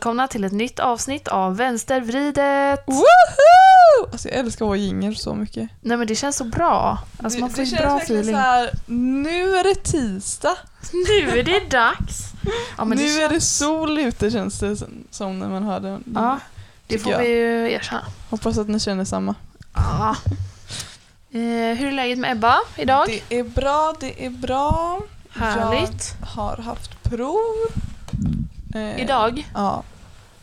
Välkomna till ett nytt avsnitt av Vänstervridet. Woho! Alltså jag älskar vår jingel så mycket. Nej men det känns så bra. Alltså man får ju bra verkligen feeling. så här, nu är det tisdag. Nu är det dags. Ja, nu det är det sol ute känns det som- när man hör den. Ja, det får jag. vi ju erkänna. Hoppas att ni känner samma. Ja. Eh, hur är läget med Ebba idag? Det är bra, det är bra. Härligt. Jag har haft prov. eh, Idag? Ja.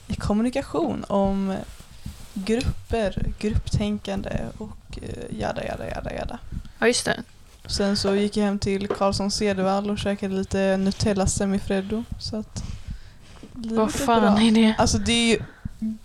I kommunikation om grupper, grupptänkande och eh, jada jada jada jada. Ja, just det. Sen så gick jag hem till Karlsson Cedervall och käkade lite Nutella semifreddo. Så att Vad fan bra. är det? Alltså det är ju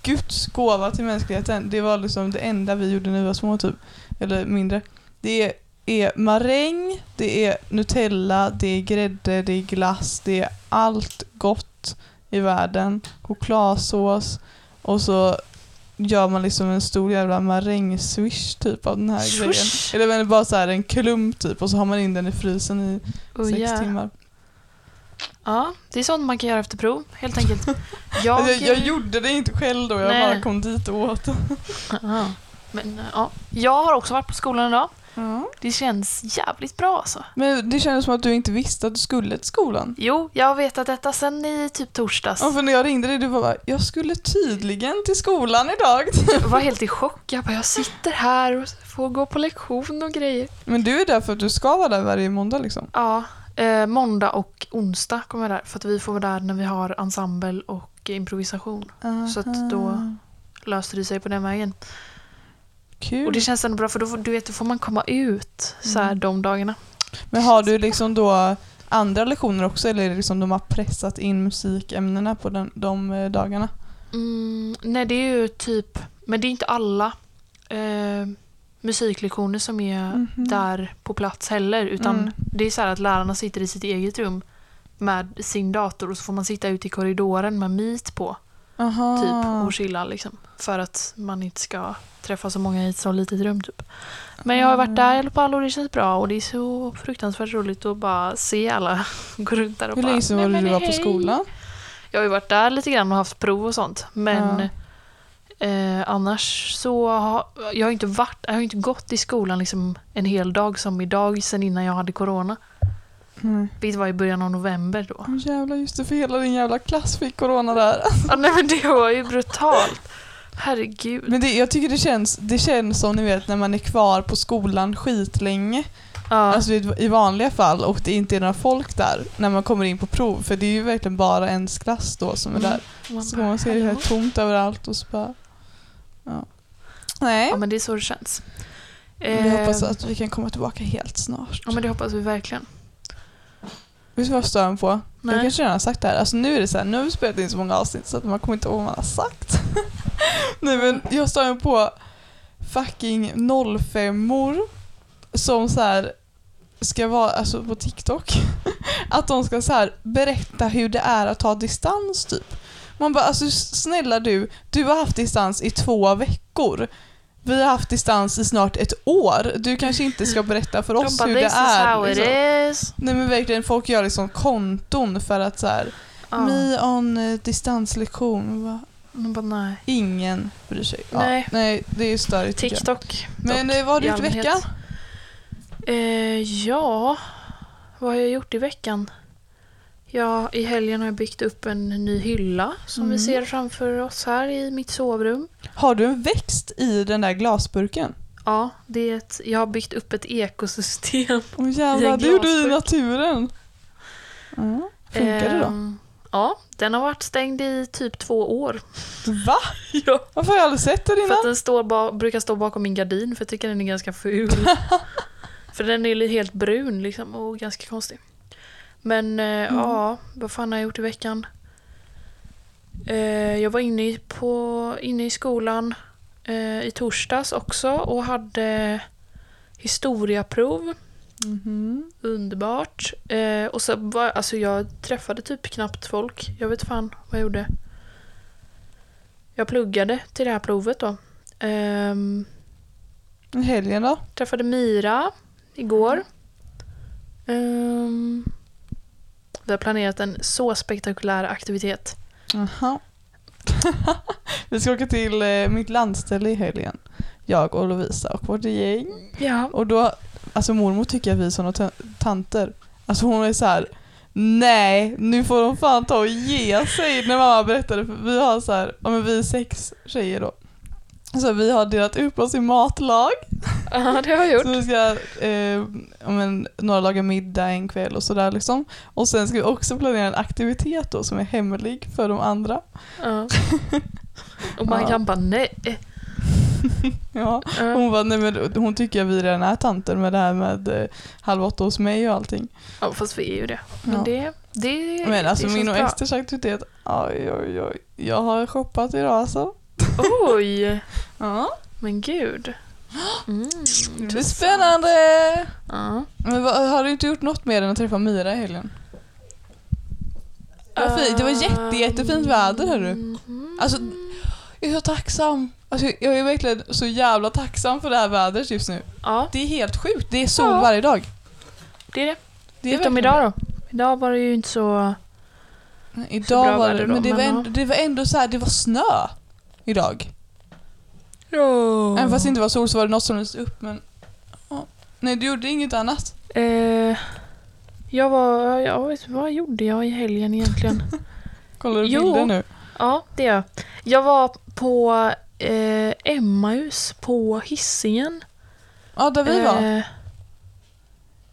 Guds gåva till mänskligheten. Det var liksom det enda vi gjorde när vi var små typ. Eller mindre. Det är, är maräng, det är Nutella, det är grädde, det är glass, det är allt gott i världen. Chokladsås och så gör man liksom en stor jävla marängswish typ av den här Swish. grejen. Eller men bara så här en klump typ och så har man in den i frysen i Oh, sex yeah. timmar. Ja, det är sånt man kan göra efter prov, helt enkelt. Jag, Alltså, jag, jag gjorde det inte själv då, jag Nej. bara kom dit och åt. Men, eh, ja. Jag har också varit på skolan idag. Ja. Det känns jävligt bra alltså. Men det kändes som att du inte visste att du skulle till skolan. Jo, jag har vetat detta sen i typ torsdags. Ja, för när jag ringde dig, du bara jag skulle tydligen till skolan idag. Jag var helt i chock. Jag bara, jag sitter här och får gå på lektion och grejer. Men du är där för att du ska vara där varje måndag liksom? Ja, eh, måndag och onsdag kommer jag där. För att vi får vara där när vi har ensemble och improvisation. Så att då- Löste det sig på den vägen. Kul. Och det känns ändå bra för då får, du vet, då får man komma ut så här Mm. de dagarna. Men har du liksom då andra lektioner också eller är det liksom de har pressat in musikämnena på den, de eh, dagarna? Mm, nej, det är ju typ, men det är inte alla eh, musiklektioner som är Mhm. där på plats heller. Utan Mm. det är så här att lärarna sitter i sitt eget rum med sin dator och så får man sitta ute i korridoren med Meet på Aha. typ och chilla liksom. För att man inte ska träffa så många i ett så litet rum typ. Men jag har varit där i alla fall och det känns bra och det är så fruktansvärt roligt att bara se alla gå runt där och Hur bara länge sedan var "Nej, det du var på hej." skolan? Jag har ju varit där lite grann och haft prov och sånt. Men eh, annars så har jag har inte varit, jag har inte gått i skolan liksom en hel dag som idag sen innan jag hade corona. Nej. Vilket var i början av november då. Mm. Jävlar, just det, för hela din jävla klass fick corona där. Ja, nej men det var ju brutalt. Herregud. Men det, jag tycker det känns, det känns som ni vet när man är kvar på skolan skitlänge. Ja. Alltså i, i vanliga fall och det inte är några folk där när man kommer in på prov. För det är ju verkligen bara ens klass då som är Mm. där. Man Så bara, man ser det här tomt överallt och så bara... Ja. Nej, Ja men det är så det känns. vi Eh, hoppas att vi kan komma tillbaka helt snart. Ja men det hoppas vi verkligen. Vet du vad jag stör mig på? Jag Nej. kanske redan har sagt det här. Alltså nu är det så här, nu har vi spelat in så många avsnitt så att man kommer inte ihåg vad man har sagt. Nej men jag stör mig på fucking 05-or som så här ska vara, alltså på TikTok, att de ska så här berätta hur det är att ta distans typ. Man bara, alltså snälla du, du har haft distans i två veckor. Vi har haft distans i snart ett år. Du kanske inte ska berätta för oss bara, hur det är. how it liksom. is. Nej men verkligen, folk gör liksom konton för att så här, Ja. me on eh, distanslektion. Va? Man bara, nej. Ingen bryr sig. Ja, Nej. nej, det är störigt. TikTok. Men dock, eh, vad har du gjort i veckan? Eh, ja, vad har jag gjort i veckan? Ja, i helgen har jag byggt upp en ny hylla som vi Mm. ser framför oss här i mitt sovrum. Har du en växt i den där glasburken? Ja, det är ett, jag har byggt upp ett ekosystem. Åh I jävlar, det gjorde du i naturen. Ja, funkar det då? Ehm, Ja, den har varit stängd i typ två år. Va? Ja. Varför har jag aldrig sett det För att innan? den står brukar stå bakom min gardin för jag tycker den är ganska ful. för den är helt brun liksom och ganska konstig. Men eh, Mm. ja, vad fan har jag gjort i veckan? Eh, jag var inne på, inne i skolan eh, i torsdags också och hade historiaprov. Mhm. Underbart. Och så var, alltså jag träffade typ knappt folk. Jag vet fan vad jag gjorde. Jag pluggade till det här provet då. Ehm, helgen då? träffade Mira igår. Ehm, vi har planerat en så spektakulär aktivitet. Jaha. vi ska åka till eh, mitt landställe i helgen. Jag och Lovisa och vårt gäng. Ja. Och då, alltså mormor tycker att vi är såna ta- tanter. Alltså hon är så här. Nej, nu får de fan ta och ge sig när mamma berättade. För vi har så här, ja men vi är sex tjejer då. Så vi har delat upp oss i matlag. ja, det har jag gjort. Så vi ska, eh, men, några laga middag en kväll och sådär liksom. Och sen ska vi också planera en aktivitet då som är hemlig för de andra. Ja. Och man Ja. kan bara nej. Ja. Hon, bara, nej, men, hon tycker att vi redan är tanter med det här med eh, halv åtta hos mig och allting. Ja, fast vi är ju det. Men Ja. det, det, Men alltså det min och Esters aktivitet, oj oj oj. Jag har shoppat idag alltså. Oj! Ja. Men gud. Mm, Det blir spännande! Ja. Men vad, har du inte gjort något mer än att träffa Mira i helgen? Det var fint, det var jätte, jättefint väder hörru. Mhm. Alltså, jag är så tacksam. Alltså, jag är verkligen så jävla tacksam för det här vädret just nu. Ja, Det är helt sjukt, det är sol Ja. varje dag. det är det. Det är Utom idag då. Idag var det ju inte så... Idag bra var det, väder då, men det var, ändå, det var ändå så här, det var snö idag. Ja. Även fast det inte var sol så var det något som lyste upp men... Ja. Nej, du gjorde inget annat. Eh, jag var... Vet, vad gjorde jag i helgen egentligen? Kollar du Jo. bilder nu? ja, det gör jag. Jag var på eh, Emmaus på Hisingen. Ja, där vi var. Eh,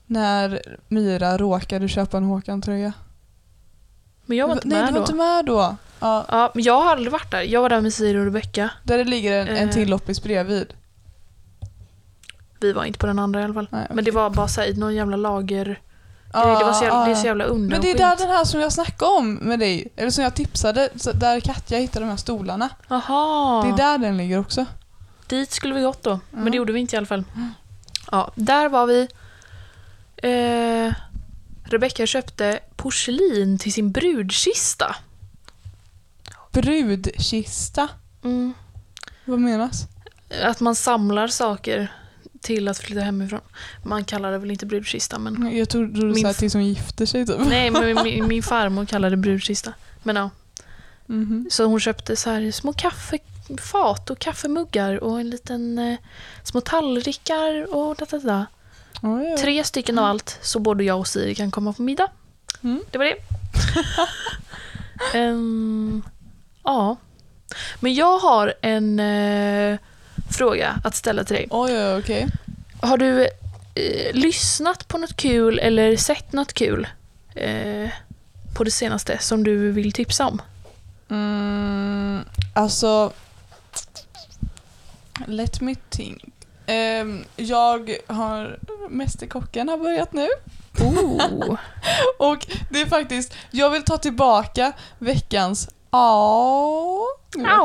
När Myra råkade köpa en Håkan-tröja. men jag var inte Nej, med du var då. inte med då. Ja, Ja, men jag har aldrig varit där. Jag var där med Siri och Rebecca. där det ligger en, en Eh. till loppis bredvid. Vi var inte på den andra i alla fall. Nej, Men det var bara så här, i någon jävla lager... Ja, det, var så jävla, ja, det är så jävla under Men och det är där den här som jag snackade om med dig, eller som jag tipsade, där Katja hittade de här stolarna. Aha. Det är där den ligger också. Dit skulle vi gått då. Men Ja. det gjorde vi inte i alla fall. Ja, där var vi. Eh, Rebecca köpte porslin till sin brudkista. Brudkista. Mm. Vad menas? Att man samlar saker till att flytta hemifrån. Man kallar det väl inte brudkista men... Jag trodde du sa till som gifter sig typ. Nej, men min, min farmor kallade det brudkista. Men ja, Mhm. så hon köpte så här små kaffefat och kaffemuggar och en liten eh, små tallrikar och da, da, da. Oj, oj. Tre stycken av allt så både jag och Siri kan komma på middag. Mm. Det var det. Ehm, ja. Men jag har en eh, fråga att ställa till dig. Oj, oj, okej. Har du eh, lyssnat på något kul eller sett något kul eh, på det senaste som du vill tipsa om? Mm, alltså... Let me think. Ehm, jag har... Mästerkocken har börjat nu. Oh. Och det är faktiskt... Jag vill ta tillbaka veckans ja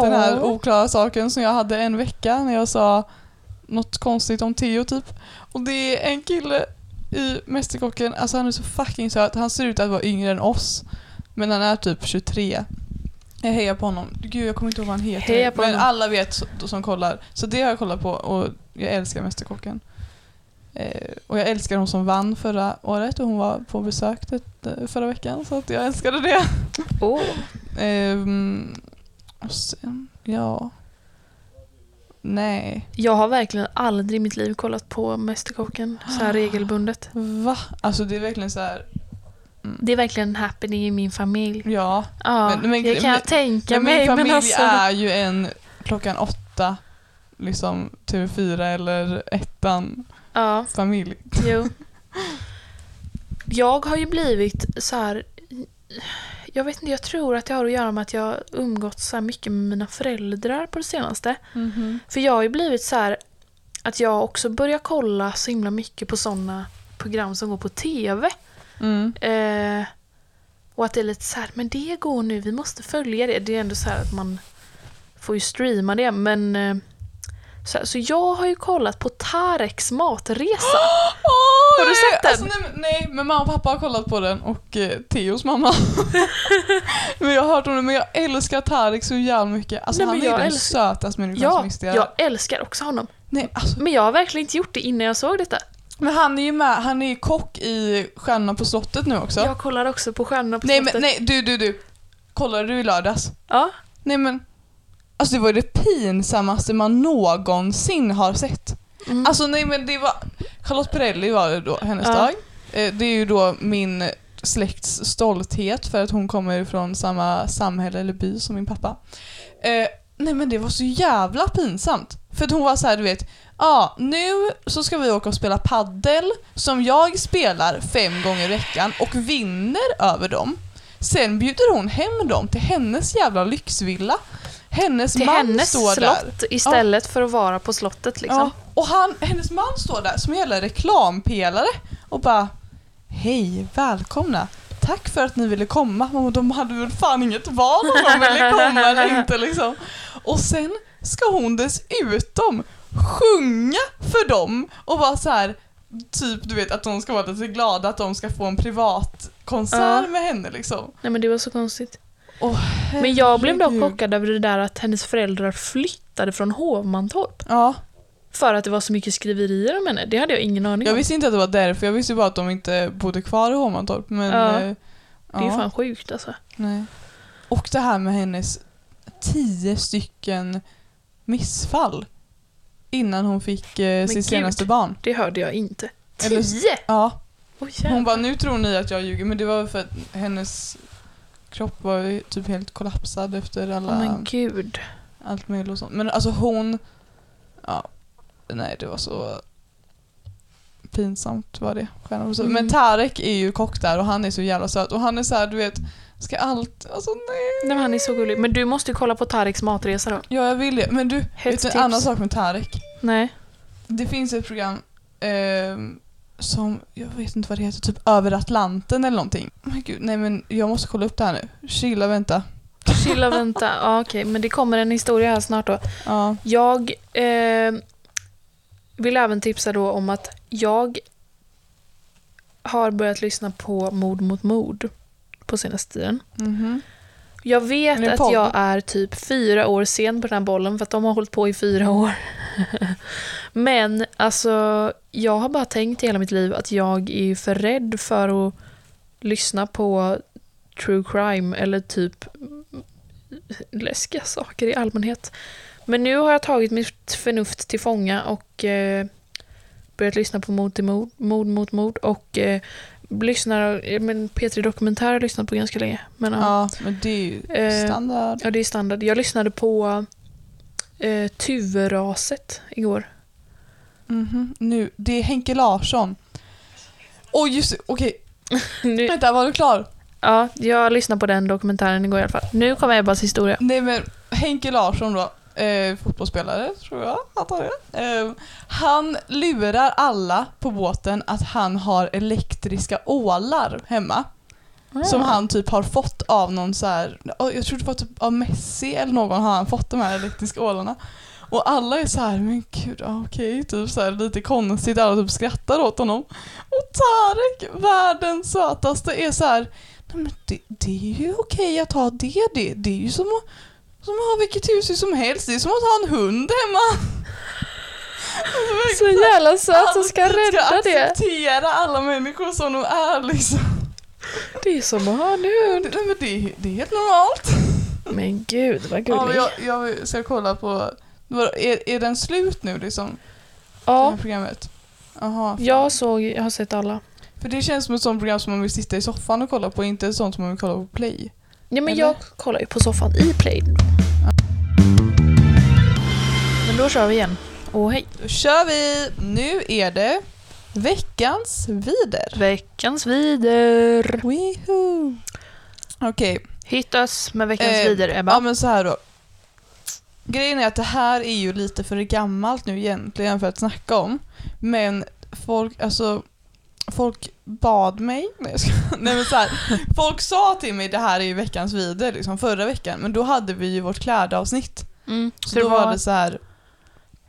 den här oklara saken som jag hade en vecka när jag sa något konstigt om Theo typ. Och det är en kille i Mästerkocken, alltså han är så fucking söt. Han ser ut att vara yngre än oss. Men han är typ 23. Jag hejar på honom. Gud jag kommer inte ihåg vad han heter. Men honom. alla vet som kollar. Så det har jag kollat på och jag älskar Mästerkocken. Eh, och jag älskar hon som vann förra året och hon var på besök eh, förra veckan så att jag älskade det. oh. Ehm, och sen, ja. Nej. Jag har verkligen aldrig i mitt liv kollat på Mästerkocken så här regelbundet. Va? Alltså det är verkligen så här. Det är verkligen en happening i min familj. ja. Ja, Men- men- det kan jag tänka Men mig. min familj alltså, är ju en klockan åtta, liksom TV4 eller ettan ja, familj. jo. Jag har ju blivit så här... Jag vet inte, jag tror att det har att göra med att jag umgåtts så här mycket med mina föräldrar på det senaste. För jag har ju blivit så här att jag också börjar kolla så himla mycket på sådana program som går på TV. Mm. Eh, och att det är lite så här, men det går nu, vi måste följa det. Det är ändå så här att man får ju streama det, men eh, så, så jag har ju kollat på Tareks matresa. Åh, Har du sett den? Alltså, nej, men- nej, men mamma och pappa har kollat på den och eh, Theos mamma. men jag har hört om den, men jag älskar Tarek så jävla mycket. Alltså Nej, han men är jag den sötaste människan Ja, som existerar. jag älskar också honom. Nej, alltså, Men jag har verkligen inte gjort det innan jag såg detta. men han är ju med, han är ju kock i Stjärnorna på slottet nu också. Jag kollar också på Stjärnorna på nej, men, slottet. nej, du, du, du. kollade du i lördags? Ja. Nej men, alltså det var det pinsammaste man någonsin har sett. Mm. Alltså nej men det var, Charlotte Perrelli var det då, hennes Ja. dag. Eh, Det är ju då min släkts stolthet för att hon kommer från samma samhälle eller by som min pappa. Eh, nej men det var så jävla pinsamt. För att hon var så här, du vet, ja ah, nu så ska vi åka och spela paddel som jag spelar fem gånger i veckan och vinner över dem. Sen bjuder hon hem dem till hennes jävla lyxvilla. Hennes Till man hennes står där. slott istället för att vara på slottet liksom. Ja, och han, hennes man står där som en jävla reklampelare och bara Hej, välkomna. Tack för att ni ville komma. Och de hade väl fan inget val om de ville komma eller inte liksom. Och sen ska hon dessutom sjunga för dem och vara så här typ du vet att de ska vara lite glada att de ska få en privat konsert Ja. med henne liksom. Nej men det var så konstigt. Åh, Men jag blev herregud. chockad över det där att hennes föräldrar flyttade från Hovmantorp. Ja, För att det var så mycket skriverier om henne. Det hade jag ingen aning jag om. visste inte att det var därför. Jag visste bara att de inte bodde kvar i Hovmantorp. Men, Ja. eh, Det är ja. fan sjukt alltså. Nej. Och det här med hennes tio stycken missfall innan hon fick eh, sitt senaste barn. Det hörde jag inte. Eller- Tio? Ja, Oj, hon bara nu tror ni att jag ljuger men det var för att hennes kropp var ju typ helt kollapsad efter alla, Åh men gud. allt möjligt och sånt. Men alltså hon, ja, nej det var så pinsamt var det. Mm. Men Tarek är ju kock där och han är så jävla söt och han är så här, du vet, ska allt, alltså nej. Nej, men han är så gullig. Men du måste ju kolla på Tareks matresa då. Ja, jag vill det. Men du, Hett vet du en annan sak med Tarek? Nej. Det finns ett program ehm, som, jag vet inte vad det heter, typ Över Atlanten eller någonting. Men gud, nej men jag måste kolla upp det här nu. Chilla, vänta. Chilla vänta. Ja, okej. Men det kommer en historia här snart då. Ja. Jag eh, vill även tipsa då om att jag har börjat lyssna på Mord mot mord på senaste tiden. Mhm. Jag vet att jag är typ fyra år sen på den här bollen för att de har hållit på i fyra år. Men alltså, jag har bara tänkt i hela mitt liv att jag är för rädd för att lyssna på true crime eller typ läskiga saker i allmänhet. Men nu har jag tagit mitt förnuft till fånga och eh, börjat lyssna på Mord till mord, Mord mot mord och eh, lyssnar, eh, men P3 Dokumentär har jag lyssnat på ganska länge. Men, ja. Ja, men det är ju Eh, standard. Ja, det är standard. Jag lyssnade på eh, Tuveraset igår. Mhm. Nu, det är Henke Larsson. Oj, just det, okej. Nu, Vänta, var du klar? ja, jag lyssnade på den dokumentären igår i alla fall. Nu kommer Ebbas historia. Nej men Henke Larsson då, eh, fotbollsspelare tror jag han är. Eh, han lurar alla på båten att han har elektriska ålar hemma. Som han typ har fått av någon så här, ja, jag tror det var typ av Messi eller någon har han fått de här elektriska ålarna. Och alla är så här, men gud, okej, typ så här lite konstigt, alla typ skrattar åt honom. Och Tarek, världens sötaste, är så här, nej men det, det är ju okej att ha det, det, det är ju som att, som att ha vilket hus som helst, det är som att ha en hund hemma. Så jävla söt som ska Han rädda ska det. acceptera alla människor som de är liksom. Det är som att ha en hund. Det, är- det är helt normalt. Men gud vad Ja, gullig. jag, jag ska kolla på... Är, är den slut nu liksom? Det Ja, programmet? Fan. jag såg, jag har sett alla. För det känns som ett sånt program som man vill sitta i soffan och kolla på, inte sånt som man vill kolla på play. Ja, men Eller? jag kollar ju på soffan i Play. Men då kör vi igen. Och hej. Då kör vi! Nu är det veckans vider. Veckans vider. Okej, Hit oss med veckans Eh, vider, Ebba. ja men så här då. Grejen är att det här är ju lite för gammalt nu egentligen för att snacka om. Men folk, alltså Folk bad mig, nej, jag ska, nej men så här, folk sa till mig det här är ju veckans vider liksom förra veckan men då hade vi ju vårt klädavsnitt. Mm, Så, så då var, det så här.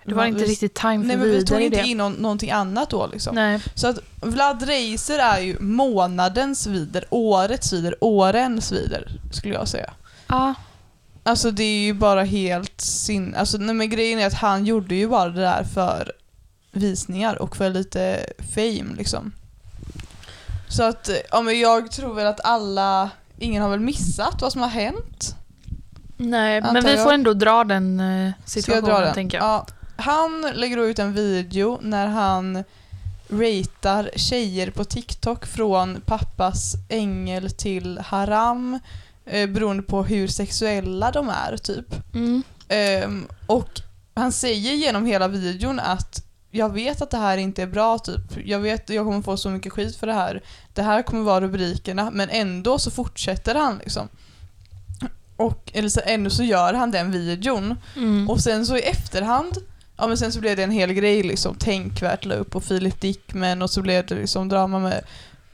Det var inte vi, riktigt time för Nej men vi tog inte det. in någon, någonting annat då liksom. Nej. Så att Vlad Reiser är ju månadens vider, årets vider, årens vider skulle jag säga. Ja. Alltså det är ju bara helt sin... Alltså nej, men grejen är att han gjorde ju bara det där för visningar och för lite fame liksom. Så att, ja men jag tror väl att alla ingen har väl missat vad som har hänt? Nej, Antar men vi jag. får ändå dra den eh, Ska jag situationen dra den? tänker jag. Ja, han lägger ut en video när han ratear tjejer på TikTok från pappas ängel till haram eh, beroende på hur sexuella de är typ. Mm. Ehm, och han säger genom hela videon att jag vet att det här inte är bra typ. Jag vet att jag kommer få så mycket skit för det här. Det här kommer vara rubrikerna men ändå så fortsätter han liksom. Och, eller så, ändå så gör han den videon. Mm. Och sen så i efterhand, ja men sen så blev det en hel grej liksom, tänkvärt la upp på Filip Dickman och så blev det liksom drama med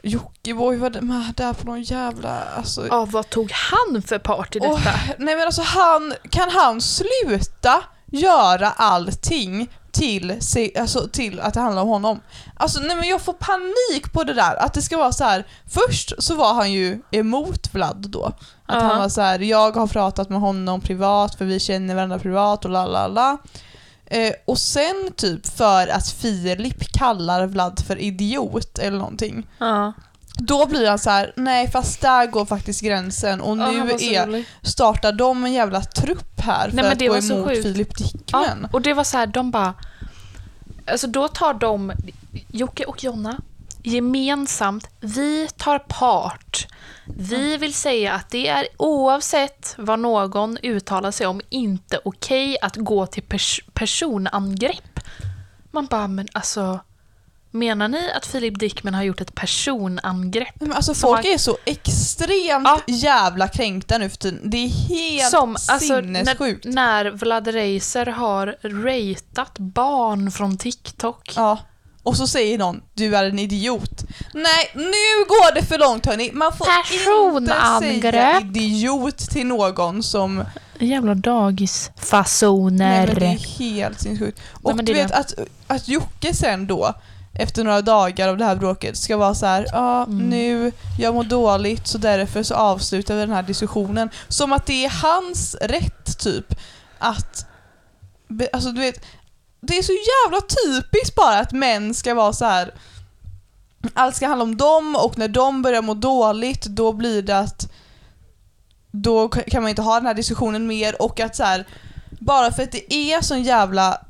Jockiboi var med där på någon jävla, alltså. Ja, vad tog han för part i detta? Åh, nej men alltså han, kan han sluta göra allting till, se- alltså, till att det handlar om honom? Alltså nej men jag får panik på det där, att det ska vara så här. först så var han ju emot Vlad då. Att Ja. han var så här: jag har pratat med honom privat för vi känner varandra privat och la la la. Eh, och sen typ för att Filip kallar Vlad för idiot eller någonting. Ja. Då blir han så här: nej fast där går faktiskt gränsen och Ja, nu är, startar de en jävla trupp här för Nej, att gå emot. Filip Ja, Dickman. och det var så här, de bara... Alltså då tar de, Jocke och Jonna, gemensamt, vi tar part. Vi vill säga att det är oavsett vad någon uttalar sig om inte okej att gå till pers- personangrepp. Man bara, men alltså, menar ni att Filip Dickman har gjort ett personangrepp? Men alltså folk har- är så extremt Ja. jävla kränkta nu för tiden. Det är helt Som, alltså, sinnessjukt. när, när Vlad Reiser har ratat barn från TikTok. Ja. Och så säger någon, du är en idiot. Nej, nu går det för långt hörni. Man får inte säga idiot till någon som... Jävla Nej dagisfasoner. men det är helt sinnessjukt. Och men du det vet att, att Jocke sen då, efter några dagar av det här bråket, ska vara så här, ja Mm. nu, jag mår dåligt så därför så avslutar vi den här diskussionen. Som att det är hans rätt typ att, alltså du vet, det är så jävla typiskt bara att män ska vara så här. allt ska handla om dem och när de börjar må dåligt då blir det att då kan man inte ha den här diskussionen mer och att så här, bara för att det är sån jävla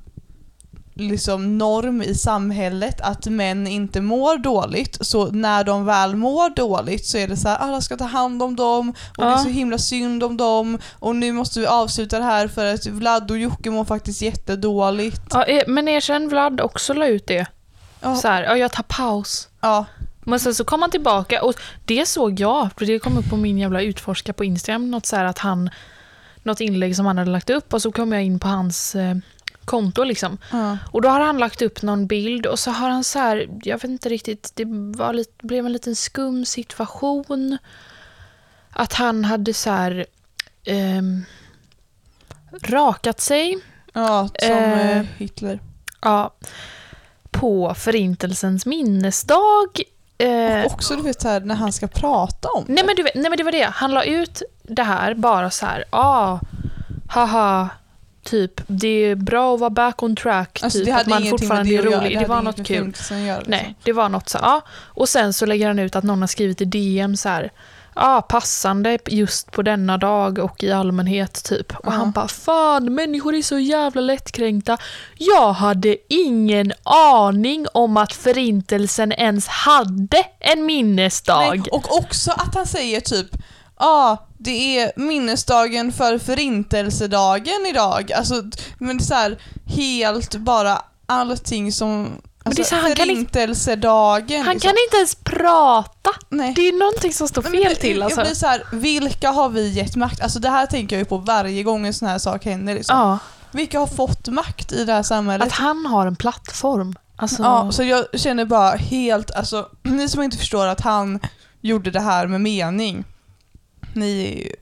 liksom norm i samhället att män inte mår dåligt så när de väl mår dåligt så är det så här alla ska ta hand om dem och det är Ja. så himla synd om dem och nu måste vi avsluta det här för att Vlad och Jocke mår faktiskt jättedåligt. Ja, eh, men erkänn Vlad också la ut det. Ja, Så här, ja, jag tar paus. ja, Men sen så kom han tillbaka och det såg jag, för det kom upp på min jävla utforska på Instagram, något så att han, något inlägg som han hade lagt upp och så kom jag in på hans eh, konto liksom. ja. Och då har han lagt upp någon bild och så har han så här, jag vet inte riktigt, det var lite, blev en liten skum situation. Att han hade så här ehm, rakat sig ja som Eh, eh, Hitler. ja, på förintelsens minnesdag. Eh, Och också du vet här, när han ska prata om nej, men du vet, nej men det var det, han la ut det här bara så här, ah, haha, typ, det är bra att vara back on track, Alltså, typ, det att man fortfarande det är rolig. Det, hade var något kul. göra, liksom. Nej, det var något så, ja. Och sen så lägger han ut att någon har skrivit i DM så här, ja, passande just på denna dag och i allmänhet typ. Och Ja. han bara, fan, människor är så jävla lättkränkta. Jag hade ingen aning om att förintelsen ens hade en minnesdag. Nej, och också att han säger typ Ja, ah, det är minnesdagen för förintelsedagen idag. Alltså, men det är så här, helt bara allting som... Alltså, så han kan inte- förintelsedagen. Han liksom. kan inte ens prata. Nej. Det är någonting som står men fel det- till alltså. Jag blir så här, vilka har vi gett makt? Alltså det här tänker jag ju på varje gång en sån här sak händer. Liksom. Ja, Vilka har fått makt i det här samhället? att han har en plattform. Alltså, Ja, så jag känner bara helt, alltså ni som inte förstår att han gjorde det här med mening. Ni är ju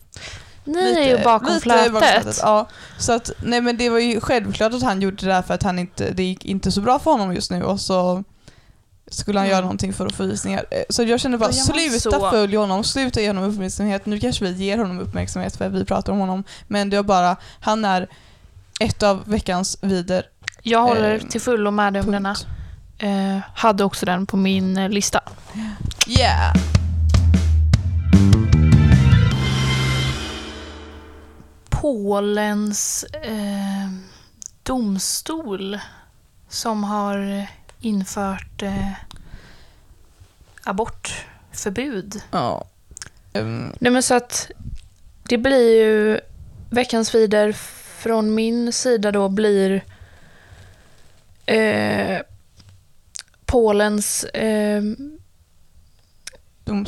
ni är ju bakom lite bakom flötet. Ja, så att, nej men det var ju självklart att han gjorde det där för att han inte, det gick inte så bra för honom just nu och så skulle han Mm. göra någonting för att få visningar. Eh, Så jag känner bara, sluta så. följa honom, sluta ge honom uppmärksamhet. Nu kanske vi ger honom uppmärksamhet för att vi pratar om honom. Men det var bara, han är ett av veckans vider. Jag håller Eh, till fullo med dig om denna. Eh, hade också den på min lista. Yeah! Polens eh, domstol som har infört eh, abortförbud. Ja. Ehm, Nej men så att det blir ju veckans vider från min sida då blir eh, Polens eh,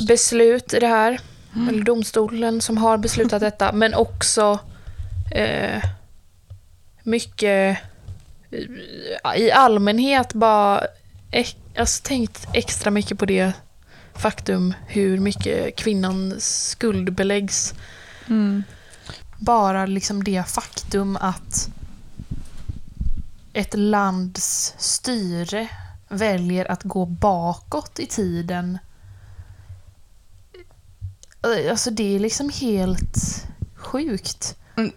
beslut i det här, Mm. eller domstolen som har beslutat detta, men också eh, mycket eh, i allmänhet bara alltså, tänkt extra mycket på det faktum hur mycket kvinnan skuldbeläggs. Mm. Bara liksom det faktum att ett lands styre väljer att gå bakåt i tiden. Eh, Alltså det är liksom helt sjukt. Mm.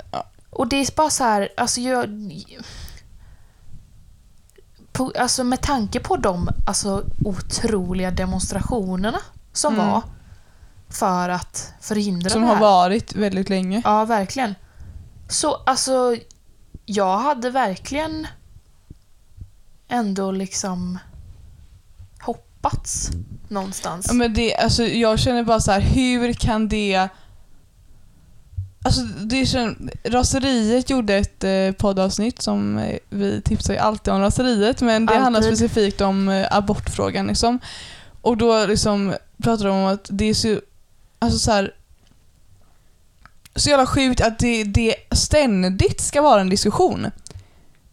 Och det är bara så här, alltså jag... På, alltså med tanke på de alltså, otroliga demonstrationerna som Mm. var för att förhindra Som det har här. varit väldigt länge. Ja, verkligen. Så alltså, jag hade verkligen ändå liksom hoppats någonstans. Ja, men det, alltså, jag känner bara så här, hur kan det... Alltså, det kän... Raseriet gjorde ett eh, poddavsnitt som eh, vi tipsar ju alltid om raseriet men det handlar specifikt om eh, abortfrågan. Liksom. Och då liksom pratar de om att det är så, alltså så här, så jävla sjukt att det, det ständigt ska vara en diskussion.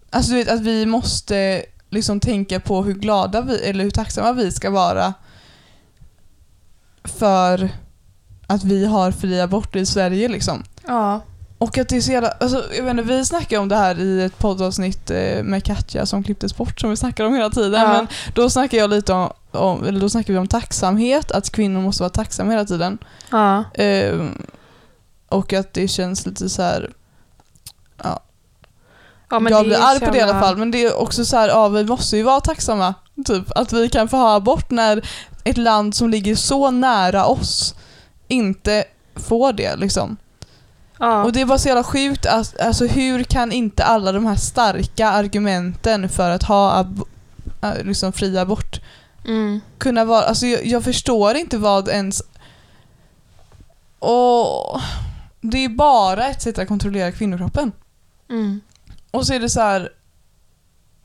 Alltså du vet att vi måste liksom tänka på hur glada vi, eller hur tacksamma vi ska vara för att vi har fri abort i Sverige liksom. Ja. Och att det är så jävla, alltså, jag vet inte, vi snackade om det här i ett poddavsnitt eh, med Katja som klipptes bort som vi snackar om hela tiden. Ja. Men då snackade jag lite om, om, eller då snackade vi om tacksamhet, att kvinnor måste vara tacksamma hela tiden. Ja. Ehm, och att det känns lite så här. ja men jag blir arg på det i alla fall, men det är också så här, ja vi måste ju vara tacksamma. Typ att vi kan få ha abort när ett land som ligger så nära oss inte får det liksom. Ja. Och det är bara så jävla sjukt, att, alltså hur kan inte alla de här starka argumenten för att ha ab- äh, liksom fri abort Mm. kunna vara, alltså jag, jag förstår inte vad ens... Och det är bara ett sätt att kontrollera kvinnokroppen. Mm. Och så är det så här,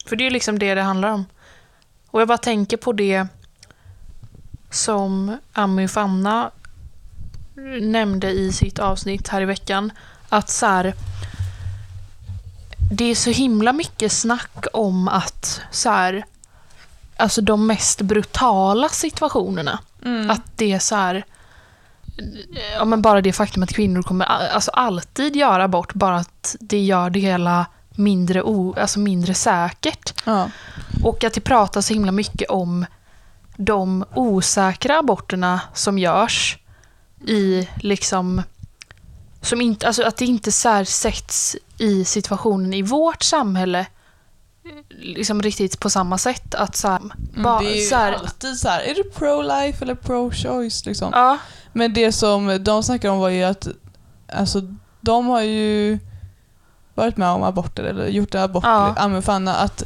För det är ju liksom det det handlar om. Och jag bara tänker på det som Ami Fanna nämnde i sitt avsnitt här i veckan. Att så här, det är så himla mycket snack om att så här, alltså de mest brutala situationerna. mm, Att det är så här, ja men bara det faktum att kvinnor kommer alltså alltid göra abort, bara att det gör det hela mindre, o, alltså mindre säkert. ja, Och att det pratas så himla mycket om de osäkra aborterna som görs i liksom som inte, alltså att det inte så här sätts i situationen i vårt samhälle liksom riktigt på samma sätt. Att så här, bara, det är ju så här, alltid så här, är det pro-life eller pro-choice liksom? ja, Men det som de snackar om var ju att alltså, de har ju varit med om aborter eller gjort abort, Ja. ja. men fan, att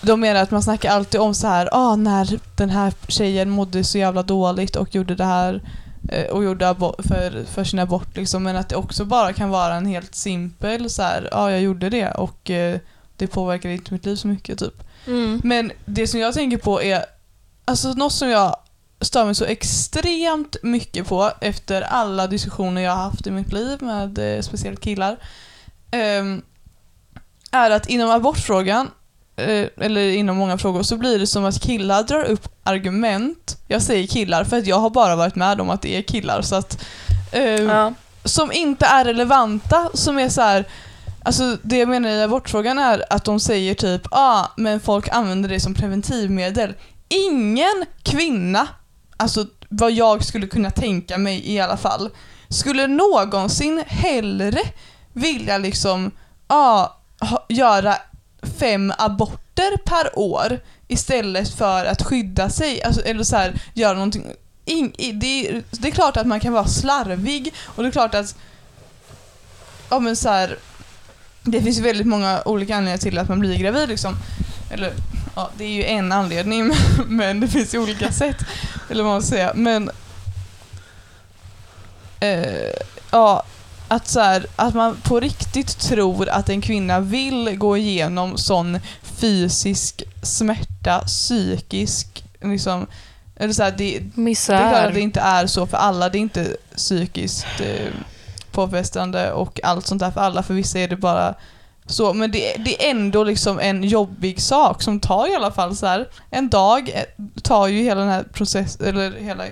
de menar att man snackar alltid om så här, ah, när den här tjejen mådde så jävla dåligt och gjorde det här och gjorde abort för, för sin abort liksom, men att det också bara kan vara en helt simpel så här, ja jag gjorde det och eh, det påverkar inte mitt liv så mycket typ. mm, Men det som jag tänker på är, alltså något som jag stör mig så extremt mycket på efter alla diskussioner jag har haft i mitt liv med eh, speciellt killar. ehm, är att inom abortfrågan, eh, eller inom många frågor, så blir det som att killar drar upp argument. Jag säger killar för att jag har bara varit med om att det är killar. Så att, ehm, ja, som inte är relevanta, som är så här. Alltså det jag menar i abortfrågan är att de säger typ ah, men folk använder det som preventivmedel. Ingen kvinna, alltså vad jag skulle kunna tänka mig i alla fall, skulle någonsin hellre vilja liksom ah, ha, göra fem aborter per år istället för att skydda sig, alltså, eller så här, göra någonting. In, i, det, är- det är klart att man kan vara slarvig och det är klart att ja men så här, det finns väldigt många olika anledningar till att man blir gravid liksom. Eller ja, det är ju en anledning men det finns ju olika sätt. Eller vad man ska säga. Men eh, ja, att, så här, att man på riktigt tror att en kvinna vill gå igenom sån fysisk smärta, psykisk, liksom, eller så här, det, det är klart Misär. att det inte är så för alla. Det är inte psykiskt eh, påfrestande och allt sånt där för alla. För vissa är det bara så. Men det, det är ändå liksom en jobbig sak som tar i alla fall så här en dag. eh, tar ju hela den här processen, eller hela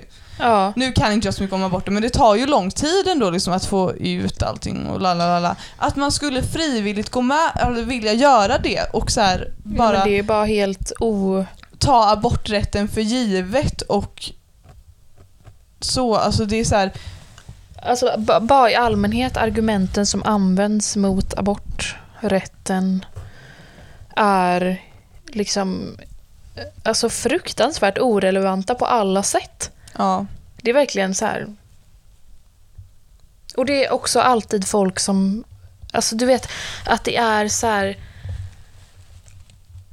Ja. nu kan inte jag så mycket om aborter, men det tar ju lång tid ändå liksom att få ut allting och la la la la. Att man skulle frivilligt gå med, eller vilja göra det och så här Bara... Men det är bara helt o... ta aborträtten för givet och så, alltså det är så här, Alltså ba- bara i allmänhet argumenten som används mot aborträtten är liksom eh, alltså fruktansvärt orelevanta på alla sätt. Ja. Det är verkligen så här. Och det är också alltid folk som, alltså du vet att det är så här.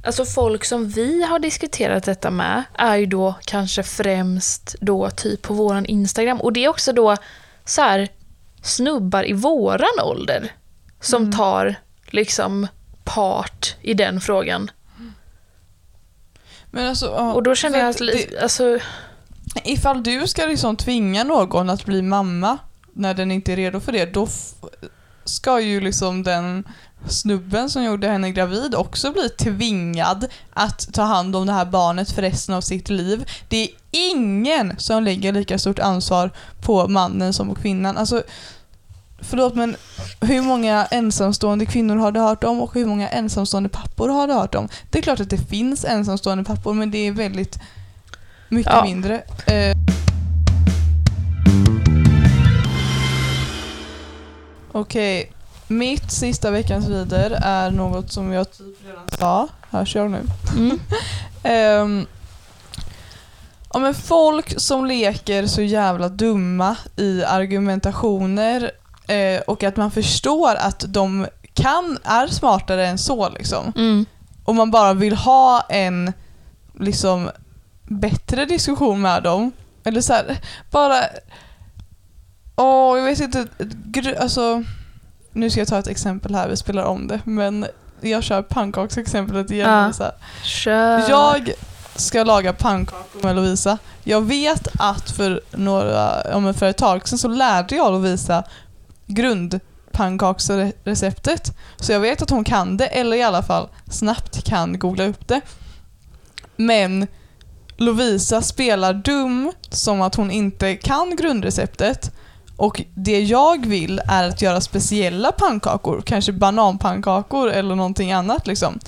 Alltså folk som vi har diskuterat detta med är ju då kanske främst då typ på våran Instagram. Och det är också då så här snubbar i våran ålder som Mm. tar liksom part i den frågan. Men alltså, Och då känner jag att det, alltså, ifall du ska liksom tvinga någon att bli mamma när den inte är redo för det, då ska ju liksom den snubben som gjorde henne gravid också bli tvingad att ta hand om det här barnet för resten av sitt liv. Det är ingen som lägger lika stort ansvar på mannen som på kvinnan. Alltså, förlåt men hur många ensamstående kvinnor har du hört om och hur många ensamstående pappor har du hört om? Det är klart att det finns ensamstående pappor men det är väldigt mycket Ja. mindre. Eh. Okej, mitt sista veckans vider är något som jag typ redan sa. Hörs jag nu? mm. Um, ja, men folk som leker så jävla dumma i argumentationer eh, och att man förstår att de kan, är smartare än så liksom. Mm. Och man bara vill ha en liksom bättre diskussion med dem. Eller så här, bara... Åh, jag vet inte. Alltså, nu ska jag ta ett exempel här, vi spelar om det. Men jag kör pannkaksexemplet igen. Ja. Lovisa. Kör. Jag ska laga pannkakor med Lovisa. Jag vet att för, några, för ett tag sedan så lärde jag Lovisa grundpannkaksreceptet. Så jag vet att hon kan det, eller i alla fall snabbt kan googla upp det. Men Lovisa spelar dum som att hon inte kan grundreceptet. Och det jag vill är att göra speciella pannkakor, kanske bananpannkakor eller någonting annat liksom.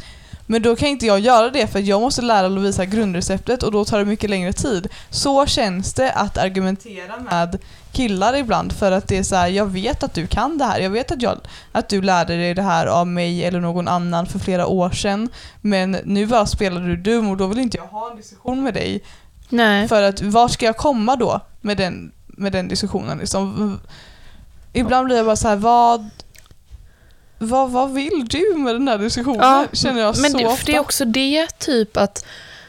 Men då kan inte jag göra det för jag måste lära Lovisa grundreceptet och då tar det mycket längre tid. Så känns det att argumentera med killar ibland för att det är så här, jag vet att du kan det här. Jag vet att, jag, att du lärde dig det här av mig eller någon annan för flera år sedan. Men nu bara spelar du dum och då vill inte jag ha en diskussion med dig. Nej. För att var ska jag komma då med den, med den diskussionen? Liksom? Ibland blir jag bara så här, vad, vad, vad vill du med den här diskussionen? Ja, Känner jag Men så det, ofta. det är också det, typ att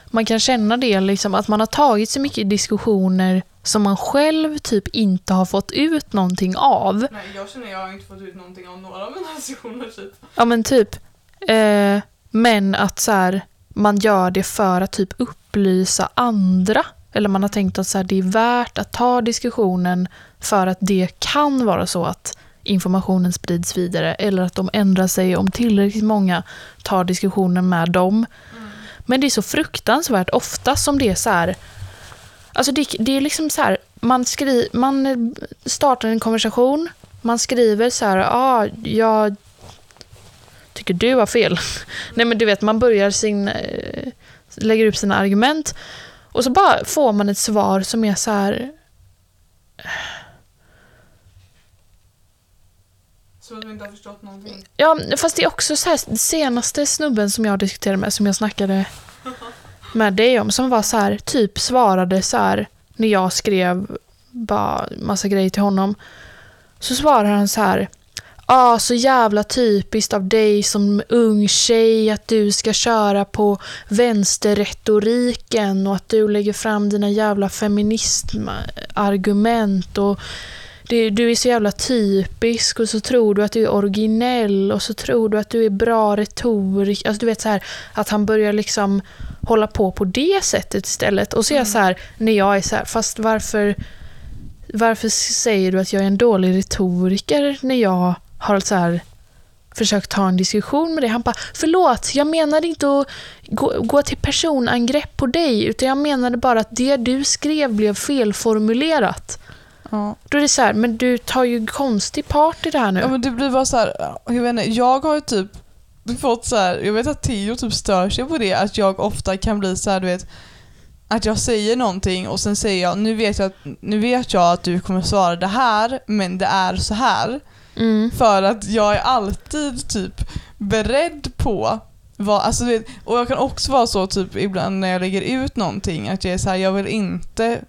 man kan känna det, liksom, att man har tagit så mycket diskussioner som man själv typ inte har fått ut någonting av. Nej, jag känner jag har inte fått ut någonting av några av mina diskussioner typ. Ja men typ. Eh, men att så här, man gör det för att typ upplysa andra. Eller man har tänkt att så här, det är värt att ta diskussionen för att det kan vara så att informationen sprids vidare eller att de ändrar sig om tillräckligt många tar diskussionen med dem. Men det är så fruktansvärt ofta som det är så här. Alltså det, det är liksom så här, man, skri, man startar en konversation, man skriver så här, ah, jag tycker du har fel. Nej men du vet, man börjar sin, eh, lägger upp sina argument och så bara får man ett svar som är så här, Som att de inte har förstått någonting. ja fast det är också så här, senaste snubben som jag diskuterade med, som jag snackade med dig om, som var så här, typ svarade så här, när jag skrev bara massa grejer till honom, så svarar han så här, ah, så jävla typiskt av dig som ung tjej att du ska köra på vänsterretoriken och att du lägger fram dina jävla feministargument och det, du är så jävla typisk och så tror du att du är originell och så tror du att du är bra retorik. Alltså du vet så här att han börjar liksom hålla på på det sättet istället. Och så är jag så här, när jag är så här, fast varför, varför säger du att jag är en dålig retoriker när jag har så här försökt ta en diskussion med dig. Han bara, förlåt, jag menade inte att gå, gå till personangrepp på dig, utan jag menade bara att det du skrev blev felformulerat. Ja. Då är det så här, men du tar ju konstig part i det här nu. Ja men det blir bara så här, jag vet inte, jag har ju typ fått så här, jag vet att Theo typ stör sig på det, att jag ofta kan bli så här, du vet, att jag säger någonting och sen säger jag, nu vet jag, att- nu vet jag att du kommer svara det här, men det är så här. Mm. För att jag är alltid typ beredd på vad, alltså vet, och jag kan också vara så typ ibland när jag lägger ut någonting att jag är så här, jag vill inte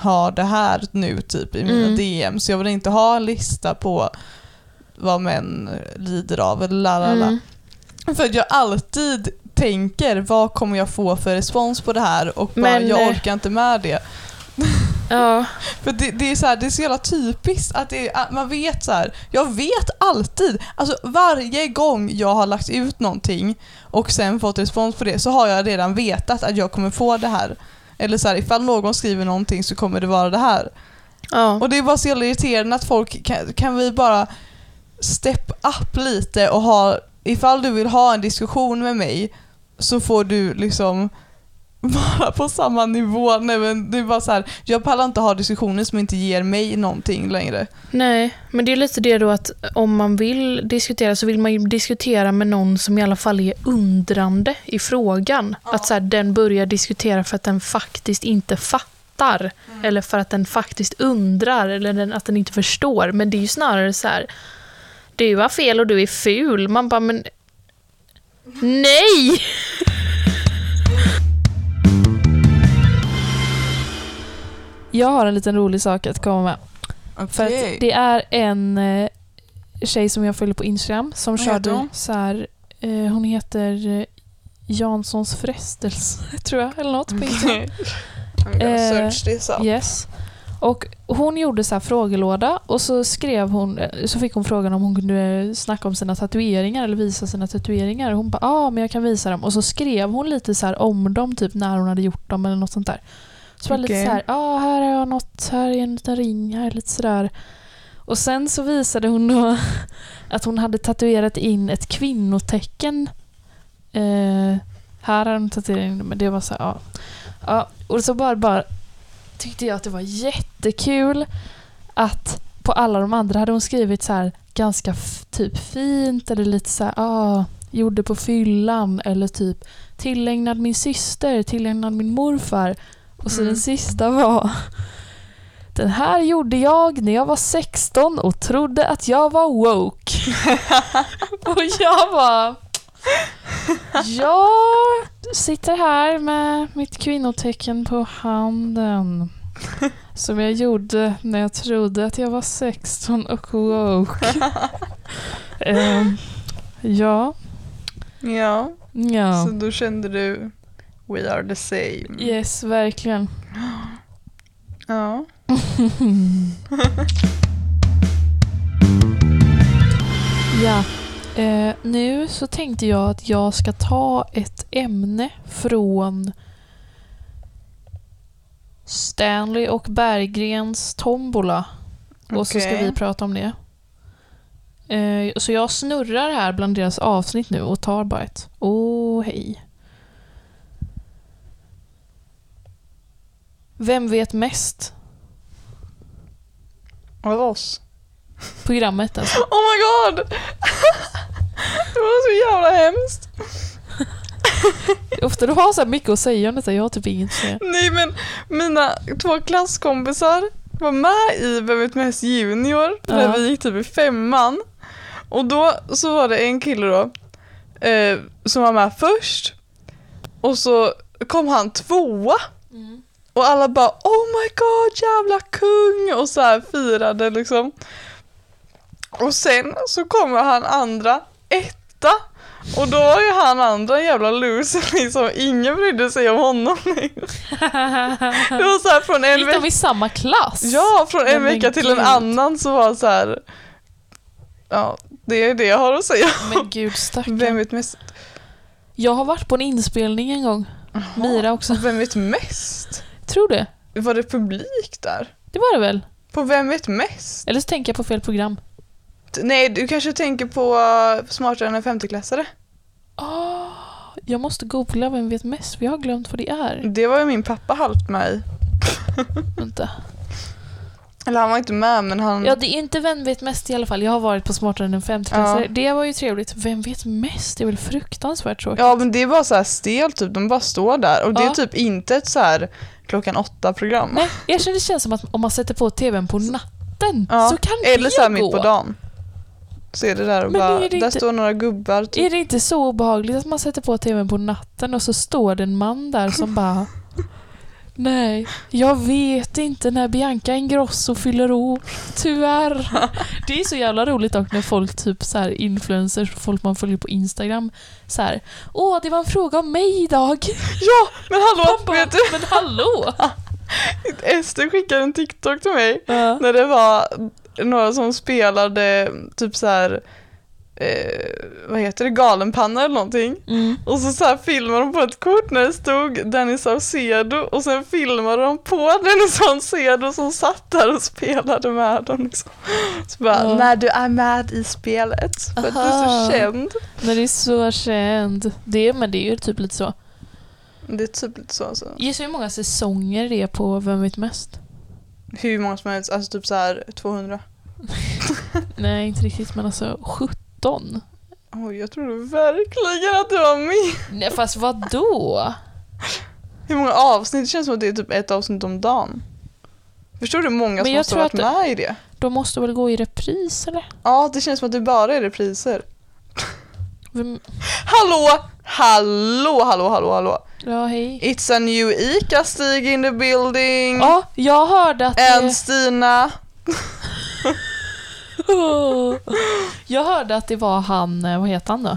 ha det här nu typ i mina Mm. DM, så jag vill inte ha en lista på vad män lider av eller la la la. Mm. För jag alltid tänker, vad kommer jag få för respons på det här och bara, Men, jag eh, orkar inte med det. Ja, För det, det, är så här, det är så jävla typiskt att, det, att man vet så här. Jag vet alltid, alltså varje gång jag har lagt ut någonting och sen fått respons på det så har jag redan vetat att jag kommer få det här. Eller så här, ifall någon skriver någonting så kommer det vara det här. ja. Och det är bara så jävla irriterande att folk, kan, kan vi bara step up lite och ha, ifall du vill ha en diskussion med mig så får du liksom vara på samma nivå. Nej, men det är bara så här, jag pallar inte ha diskussioner som inte ger mig någonting längre. Nej, men det är lite det då att om man vill diskutera så vill man ju diskutera med någon som i alla fall är undrande i frågan. Att så här, den börjar diskutera för att den faktiskt inte fattar. Eller för att den faktiskt undrar eller den, att den inte förstår. Men det är ju snarare så här, du har fel och du är ful. Man bara, men nej! Jag har en liten rolig sak att komma med. För att det är en eh, tjej som jag följer på Instagram som Vad körde hon? så här, eh, hon heter eh, Janssons frestelse, tror jag, eller något på Instagram. Eh. Yes. Och hon gjorde så här frågelåda och så skrev hon, eh, så fick hon frågan om hon kunde snacka om sina tatueringar eller visa sina tatueringar. Och hon bara, ja ah, men jag kan visa dem. Och så skrev hon lite så om dem, typ när hon hade gjort dem eller något sånt där. Så var det lite så här, ja här har jag något, här är en liten ring, här är lite sådär. Och sen så visade hon då att hon hade tatuerat in ett kvinnotecken. Eh, här har hon tatuering, men det var så här, ja. ja. Och så bara, bara tyckte jag att det var jättekul att på alla de andra hade hon skrivit så här ganska typ fint eller lite så här, ah, gjorde på fyllan eller typ tillägnad min syster, tillägnad min morfar. Och så Mm. den sista var Den här gjorde jag när jag var 16 och trodde att jag var woke. och jag var Jag sitter här med mitt kvinnotecken på handen. Som jag gjorde när jag trodde att jag var 16 och woke. Ehm, ja, Ja, ja. så då kände du We are the same. Yes, verkligen. Ja. ja. Eh, nu så tänkte jag att jag ska ta ett ämne från Stanley och Berggrens tombola. Och så ska vi prata om det. Eh, så jag snurrar här bland deras avsnitt nu och tar bara ett. Åh, hej. Vem vet mest? Av oss. Programmet alltså. Oh my god! det var så jävla hemskt. Ofta du har så mycket att säga om detta, jag har typ inget att säga. Nej men mina två klasskompisar var med i Vem vet mest junior när Ja. vi gick typ i femman. Och då så var det en kille då eh, som var med först och så kom han tvåa och alla bara oh my god jävla kung och så här firade liksom. Och sen så kommer han andra etta. Och då var ju han andra en jävla loser liksom. Ingen brydde sig om honom längre. Det var så här från en Gick de vecka. i samma klass? Ja, från en vecka till en annan så var så här. Ja, det är det jag har att säga. Men gud stackarn. Vem vet mest? Jag har varit på en inspelning en gång. Mira också. Vem vet mest? Tror det. Var det publik där? Det var det väl? På Vem vet mest? Eller så tänker jag på fel program. T- Nej, du kanske tänker på uh, Smartare än en femteklassare? Oh, jag måste googla vem vet mest för jag har glömt vad det är. Det var ju min pappa halvt med i. Vänta. Eller han var inte med men han... Ja, det är inte Vem vet mest i alla fall. Jag har varit på Smartare än en femteklassare. Ja. Det var ju trevligt. Vem vet mest? Det är väl fruktansvärt tråkigt. Ja men det var så här stelt typ, de bara står där och det är Ja. typ inte ett så här klockan åtta program. Nej, jag känner det känns som att om man sätter på tvn på natten Ja, så kan Eller det så här gå. mitt på dagen. Så är det där och Men bara, där inte- står några gubbar typ. Är det inte så obehagligt att man sätter på tvn på natten och så står det en man där som bara Nej, jag vet inte när Bianca Ingrosso fyller år. Tyvärr. Det är så jävla roligt dock när folk, typ så här influencers, folk man följer på Instagram, så här. Åh, det var en fråga om mig idag. Ja, men hallå, bara, vet du? Men hallå! Ester skickade en TikTok till mig Ja. när det var några som spelade typ så här. Eh, vad heter det, galenpanna eller någonting. Mm. Och så, så här filmade de på ett kort när det stod Dennis Saucedo och sen filmade de på Dennis Saucedo som satt där och spelade med dem. Liksom. Så bara, Ja. när du är med i spelet, för att du är Aha. så känd. Men det är så känd. Det, men det är ju typ lite så. Det är typ lite så. Alltså. Gissa hur många säsonger det är på Vem vet mest? Hur många som helst, alltså typ så här 200. Nej, inte riktigt, men alltså 17. Oj, jag trodde verkligen att det var med. Nej, fast vad då? Hur många avsnitt? Det känns som att det är typ ett avsnitt om dagen. Förstår du hur många som måste ha varit med i det? De måste väl gå i repris, eller? Ja, det känns som att det bara är repriser. Vem, Hallå! Hallå, hallå, hallå, hallå. ja, hej. It's a new ICA-Stig in the building. Ja, jag hörde att En det... Stina. Jag hörde att det var han, eh, vad heter han då?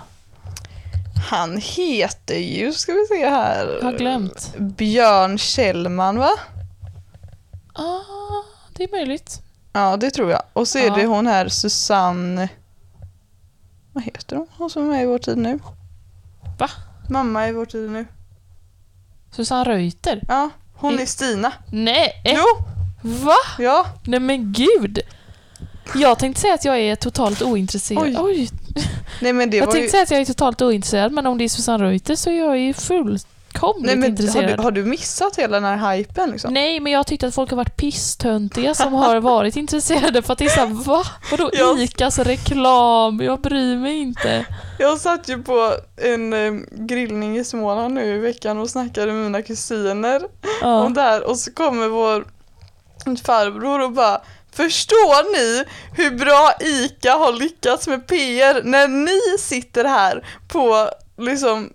Han heter ju, ska vi se här. Jag har glömt. Björn Kjellman va? Ah, det är möjligt. Ja, det tror jag. Och så är Ja. det hon här Susanne... Vad heter hon? Hon som är med i Vår tid nu. Va? Mamma i Vår tid nu. Susanne Reuter? Ja, hon I- är Stina. Nej! Jo, Va? ja. Nej men gud! Jag tänkte säga att jag är totalt ointresserad. Oj. Oj. Nej men det Jag var tänkte ju... säga att jag är totalt ointresserad, men om det är Susanne Reuter så är jag ju fullkomligt Nej men har intresserad. du, har du missat hela den här hypen liksom? Nej, men jag tyckte att folk har varit pisstöntiga som har varit intresserade för att det är såhär, va? Vadå Jag- ICAs reklam? Jag bryr mig inte. Jag satt ju på en grillning i Småland nu i veckan och snackade med mina kusiner Ja. om det här och så kommer vår farbror och bara Förstår ni hur bra ICA har lyckats med PR när ni sitter här på liksom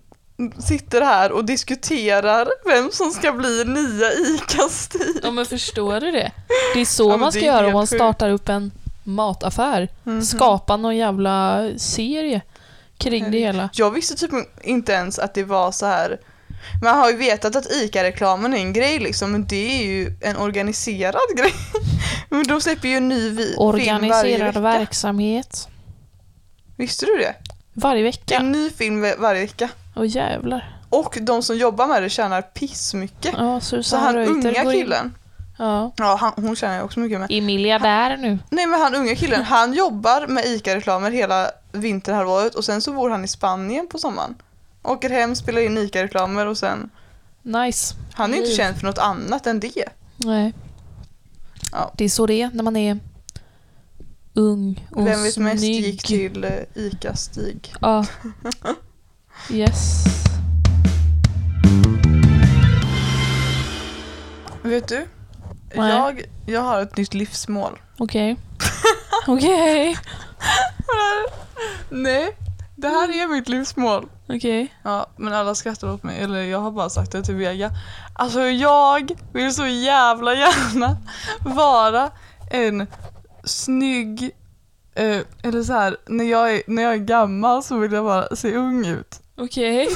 sitter här och diskuterar vem som ska bli nya ICA-stil. ja, men förstår du det? Det är så Ja, man det ska göra om man startar upp en mataffär. Mhm. Skapa någon jävla serie kring det Herregud. hela. Jag visste typ inte ens att det var så här. Man har ju vetat att ICA-reklamen är en grej liksom, men det är ju en organiserad grej. Men de släpper ju en ny vi- film varje Organiserad vecka. verksamhet. Visste du det? Varje vecka. en ny film va- varje vecka. Åh jävlar. Och de som jobbar med det tjänar pissmycket. Ja, Så Susanne han Reuter unga går in- killen, Ja. ja han, hon tjänar ju också mycket med. Är miljardär nu. Nej men han unga killen, han jobbar med ICA-reklamer hela vinterhalvåret och sen så bor han i Spanien på sommaren. Åker hem, spelar in ICA-reklamer och sen, Nice. han är ju inte känd för något annat än det. Nej. Ja. Det är så det är när man är ung och Vem vet snygg. mest gick till eh, ICA-Stig. Ja. Yes. Vet du? Nej. Jag, jag har ett nytt livsmål. Okej. Okej. Nej, det här är mitt livsmål. Okej. Ja, men alla skrattar åt mig. Eller jag har bara sagt det till Vega. Alltså jag vill så jävla gärna vara en snygg Eh, eller så här, när jag, är, när jag är gammal så vill jag bara se ung ut. Okej.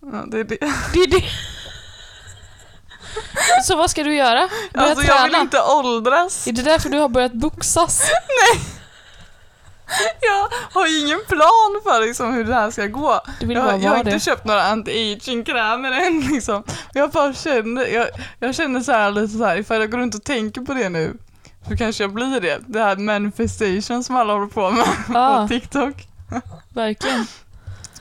Ja, det är det. Det är det. Så vad ska du göra? Börja Alltså jag vill träna? inte åldras. Är det därför du har börjat boxas? Jag har ju ingen plan för liksom, hur det här ska gå. Vill bara Jag, jag har inte det. köpt några anti-aging-krämer än liksom. Jag bara känner, jag, jag känner så här lite så här, ifall jag går runt och tänker på det nu så kanske jag blir det. Det här manifestation som alla håller på med Ja, på TikTok. verkligen.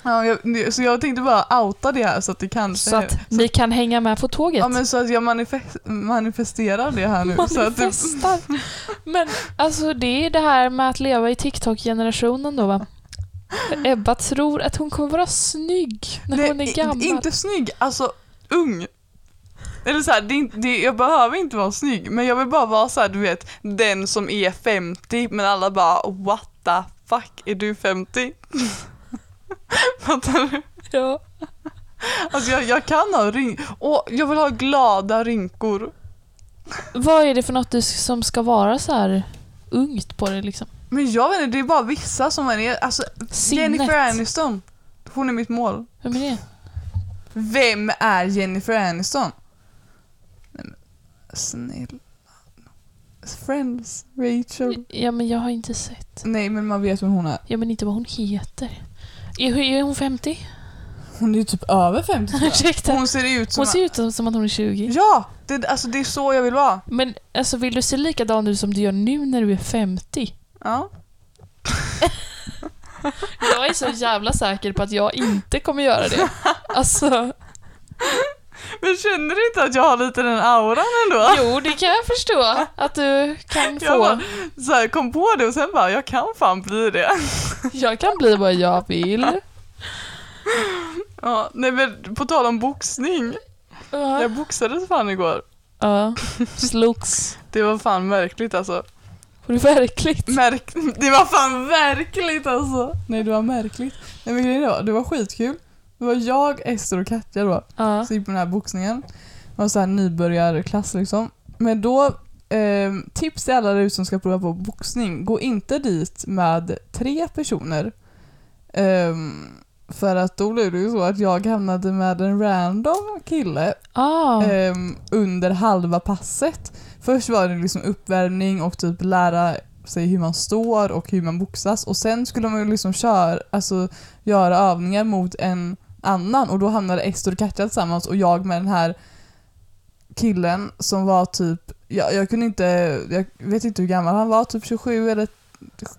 Ja, jag, så jag tänkte bara outa det här så att det kanske... Så att ni kan hänga med på tåget. ja men så att jag manifest, manifesterar det här nu. Så att Manifestar. Men alltså det är det här med att leva i TikTok-generationen då va? Ebba tror att hon kommer vara snygg när hon Nej, är gammal. Inte snygg, alltså ung. Eller så här, det, inte- det, jag behöver inte vara snygg, men jag vill bara vara så här, du vet, den som är 50, men alla bara what the fuck, är du 50? Fattar du? Ja. Alltså jag, jag kan ha rynkor, och jag vill ha glada rynkor. Vad är det för något du som ska vara så här ungt på det liksom? Men jag vet inte, det är bara vissa som är, alltså Sinnet. Jennifer Aniston, hon är mitt mål. Vem är det? Vem är Jennifer Aniston? Nej, men, snälla. Friends, Rachel. Ja men jag har inte sett. Nej men man vet vem hon är. Ja men inte vad hon heter. Är, är hon 50? Hon är ju typ över 50 tror jag. Ursäkta. Hon ser ut som... Hon ser ut som- som att hon är 20. Ja! Det, alltså det är så jag vill vara. Men alltså vill du se likadan ut som du gör nu när du är 50? Ja. Jag är så jävla säker på att jag inte kommer göra det. Alltså, Men känner du inte att jag har lite den auran ändå? jo det kan jag förstå att du kan Jag bara, få. så här, kom på det och sen bara, jag kan fan bli det. Jag kan bli vad jag vill. Ja, nej men på tal om boxning. Ja. Jag boxades fan igår. Ja, slogs. Det var fan märkligt alltså. Var det verkligt? Märk det var fan verkligt alltså. Nej det var märkligt. Nej men grejen var, det var skitkul. Det var jag, Ester och Katja då. Ja. Så gick på den här boxningen. Det var så här nybörjarklass liksom. Men då, eh, tips till alla där ute som ska prova på boxning. Gå inte dit med tre personer. Ehm, för att då blev det ju så att jag hamnade med en random kille Ah. ehm, under halva passet. Först var det liksom uppvärmning och typ lära sig hur man står och hur man boxas och sen skulle man ju liksom köra, alltså, göra övningar mot en annan och då hamnade Ester och Katja tillsammans och jag med den här killen som var typ, jag, jag kunde inte, jag vet inte hur gammal han var, typ 27 eller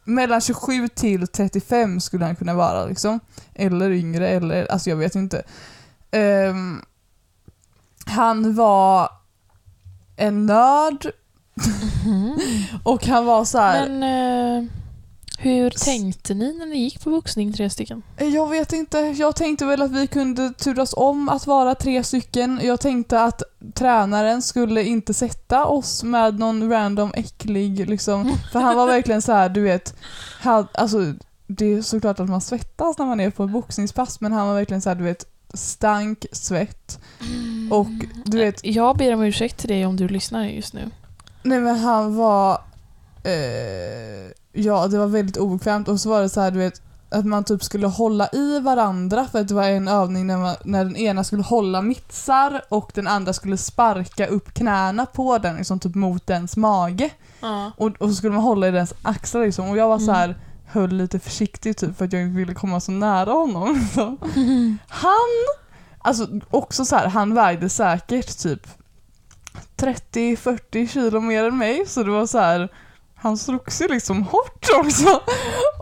mellan 27 till 35 skulle han kunna vara liksom. Eller yngre eller, alltså jag vet inte. Ehm, han var en nörd Mhm. och han var så här. Men eh, hur tänkte ni när ni gick på boxning tre stycken? Jag vet inte, jag tänkte väl att vi kunde turas om att vara tre stycken. Jag tänkte att tränaren skulle inte sätta oss med någon random äcklig liksom. För han var verkligen så här, du vet, han, alltså det är såklart att man svettas när man är på ett boxningspass men han var verkligen så här, du vet, stank svett. Och du vet, Jag ber om ursäkt till dig om du lyssnar just nu. Nej men han var... Eh, ja, det var väldigt obekvämt och så var det så här, du vet, att man typ skulle hålla i varandra för att det var en övning när, man, när den ena skulle hålla mittsar och den andra skulle sparka upp knäna på den, liksom typ mot dens mage. Ja. Och, och så skulle man hålla i dens axlar liksom. Och jag var så Mm. här höll lite försiktigt typ för att jag inte ville komma så nära honom. Liksom. Han, alltså också så här, han vägde säkert typ 30-40 kilo mer än mig så det var så här han slogs ju liksom hårt också.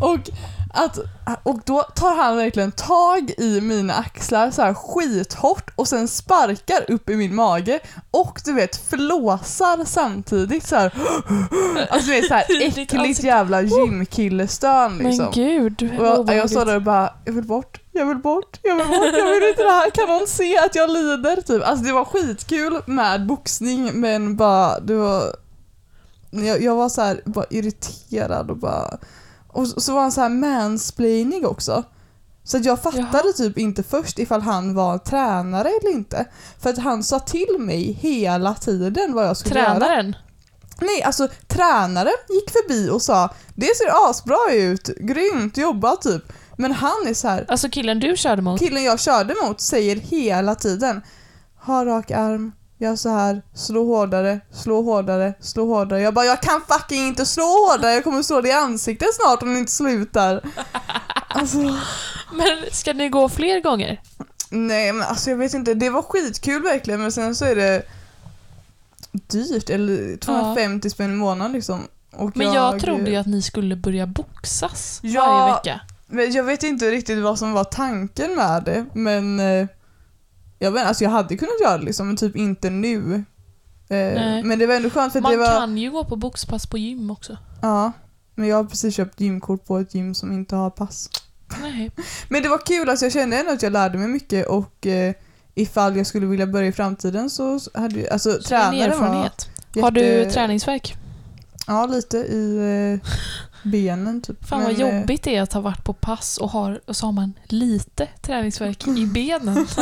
Och, att, och då tar han verkligen tag i mina axlar så här skithårt och sen sparkar upp i min mage och du vet flåsar samtidigt så här. Alltså du vet så här äckligt jävla gymkillestön liksom. Men gud, Och jag, jag står där och bara, jag vill bort, jag vill bort, jag vill bort, jag vill inte det här, kan någon se att jag lider? Typ. Alltså det var skitkul med boxning men bara, det var, jag, jag var så här bara irriterad och bara, och så var han så här mansplaining också. Så att jag fattade Jaha. typ inte först ifall han var tränare eller inte. För att han sa till mig hela tiden vad jag skulle göra. Tränaren? Nej, alltså tränare gick förbi och sa det ser asbra ut, grymt jobbat typ. Men han är så här, Alltså killen du körde mot? killen jag körde mot säger hela tiden ha rak arm, gör så här, slå hårdare, slå hårdare, slå hårdare. Jag bara jag kan fucking inte slå hårdare, jag kommer slå dig i ansiktet snart om du inte slutar. Alltså, Men ska ni gå fler gånger? nej men alltså jag vet inte, det var skitkul verkligen men sen så är det dyrt, eller 250 spänn i månaden liksom. Och Men jag trodde ju att ni skulle börja boxas Ja. varje vecka. Men jag vet inte riktigt vad som var tanken med det, men eh, jag, vet, alltså jag hade kunnat göra det liksom, men typ inte nu. Eh, men det var ändå skönt för Man det var... kan ju gå på boxpass på gym också. Ja, men jag har precis köpt gymkort på ett gym som inte har pass. Nej. Men det var kul, alltså jag kände ändå att jag lärde mig mycket och eh, ifall jag skulle vilja börja i framtiden så hade ju, alltså Så en tränaren var erfarenhet. Har du jätte- träningsverk? Ja, lite i eh, benen typ. Fan vad Men, eh, jobbigt det är att ha varit på pass och, har, och så har man lite träningsverk i benen.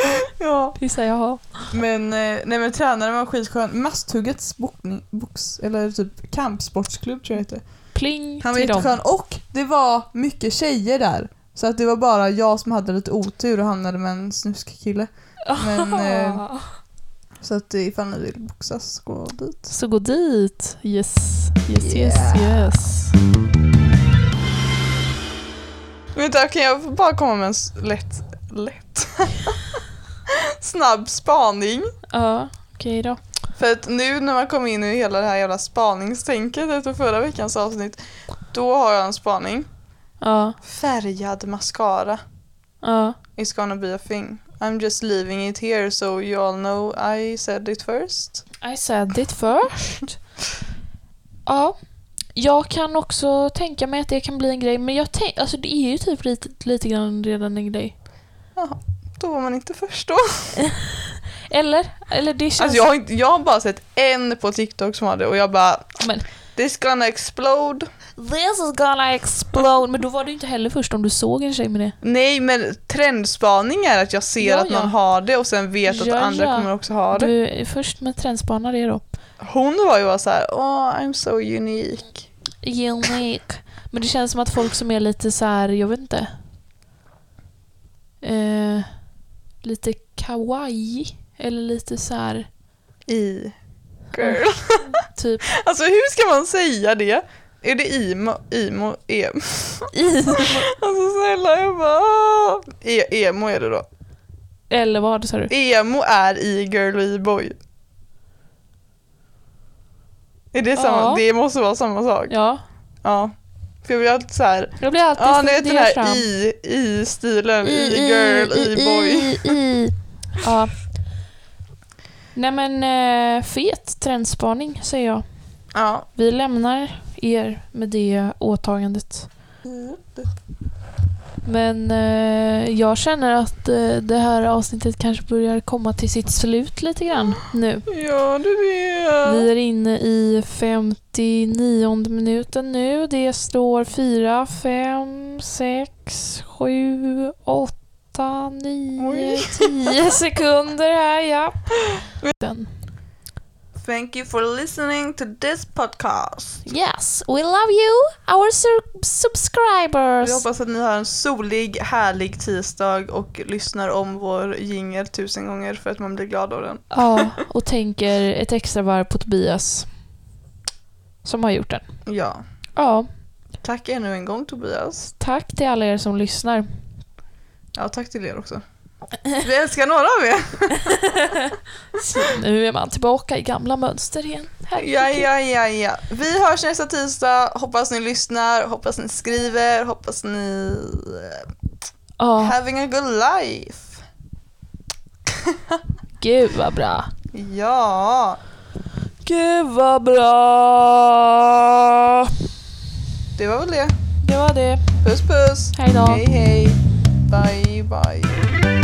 Ja, säger jag. men, eh, nej men tränaren var skitskön. Masthuggets bokning, box, eller typ kampsportsklubb tror jag det heter. Pling Han var till dem. jätteskön och det var mycket tjejer där. Så att det var bara jag som hade lite otur och hamnade med en snuskkille. Men, eh, Så att ifall ni vill boxas, gå dit. Så gå dit. Yes, yes, yes, Yeah. yes. Vänta, kan jag bara komma med en lätt, lätt, snabb spaning? Ja, okej då. För att nu när man kommer in i hela det här jävla spaningstänket efter förra veckans avsnitt, då har jag en spaning. Ja, Färgad mascara ja. is gonna be a thing. I'm just leaving it here so you all know I said it first. I said it first. ja, jag kan också tänka mig att det kan bli en grej, men jag tänk, alltså det är ju typ lite, lite grann redan en grej. Då var man inte först då. Eller? Eller det känns... Alltså jag har, inte, jag har bara sett en på TikTok som har det och jag bara Men- This gonna explode. This is gonna explode. Men då var du inte heller först om du såg en tjej med det. Nej men trendspaning är att jag ser Ja, att någon ja. har det och sen vet att Ja, andra kommer också ha det. Du är först med trendspanar det då. Hon var ju bara så här, oh I'm so unique. Unique. Men det känns som att folk som är lite så här, jag vet inte. Eh, lite kawaii. Eller lite så här, I girl. typ Alltså hur ska man säga det? Är det emo, emo, em? i. Alltså snälla ah. e, Emo är det då. Eller vad sa du? Emo är e-girl och e-boy. Är det samma? Ja. Det måste vara samma sak. Ja, Ja. För jag blir alltid så här. jag blir alltid Ja, ni vet den här fundersam. i, i-stilen. E-girl, e-boy. i, i. Ja. Nej men, eh, fet trendspaning säger jag. Ja. Vi lämnar er med det åtagandet. Men eh, jag känner att eh, det här avsnittet kanske börjar komma till sitt slut lite grann nu. Ja, det är Vi är inne i 59 minuten nu. Det står 4, 5, 6, 7, 8, 9, Oj. 10 sekunder här, ja. Den. Thank you for listening to this podcast. Yes, we love you, our sur- subscribers. Vi hoppas att ni har en solig, härlig tisdag och lyssnar om vår jingel tusen gånger för att man blir glad av den. Ja, och tänker ett extra varv på Tobias. Som har gjort den. Ja. Ja, Tack ännu en gång Tobias. tack till alla er som lyssnar. Ja, tack till er också. Vi älskar några av er. Så nu är man tillbaka i gamla mönster igen. Herregud. Ja, ja, ja, ja. Vi hörs nästa tisdag. Hoppas ni lyssnar, hoppas ni skriver, hoppas ni Ja, having a good life. gud vad bra. Ja, Gud vad bra. det var väl det. Det var det. Puss puss. Hej då. Hej hej. Bye bye.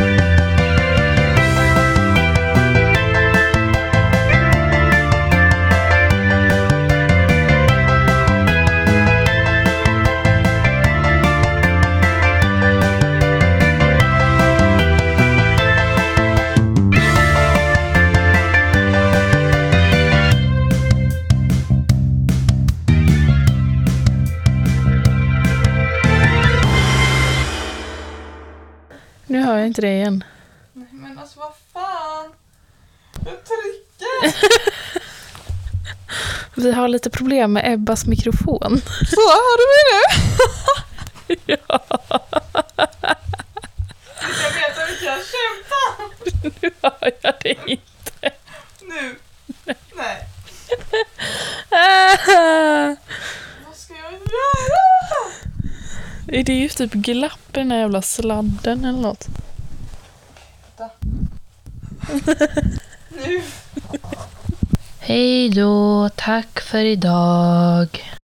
Jag inte det igen. Nej men alltså vad fan. Jag trycker. Vi har lite problem med Ebbas mikrofon. Så, hör du mig nu? ja, Jag vet att vi kan kämpa. nu hör jag det inte. Nu. Nej. Vad ska jag göra? Är det ju typ glapp i den här jävla sladden eller något? Nu. Hej då, tack för idag.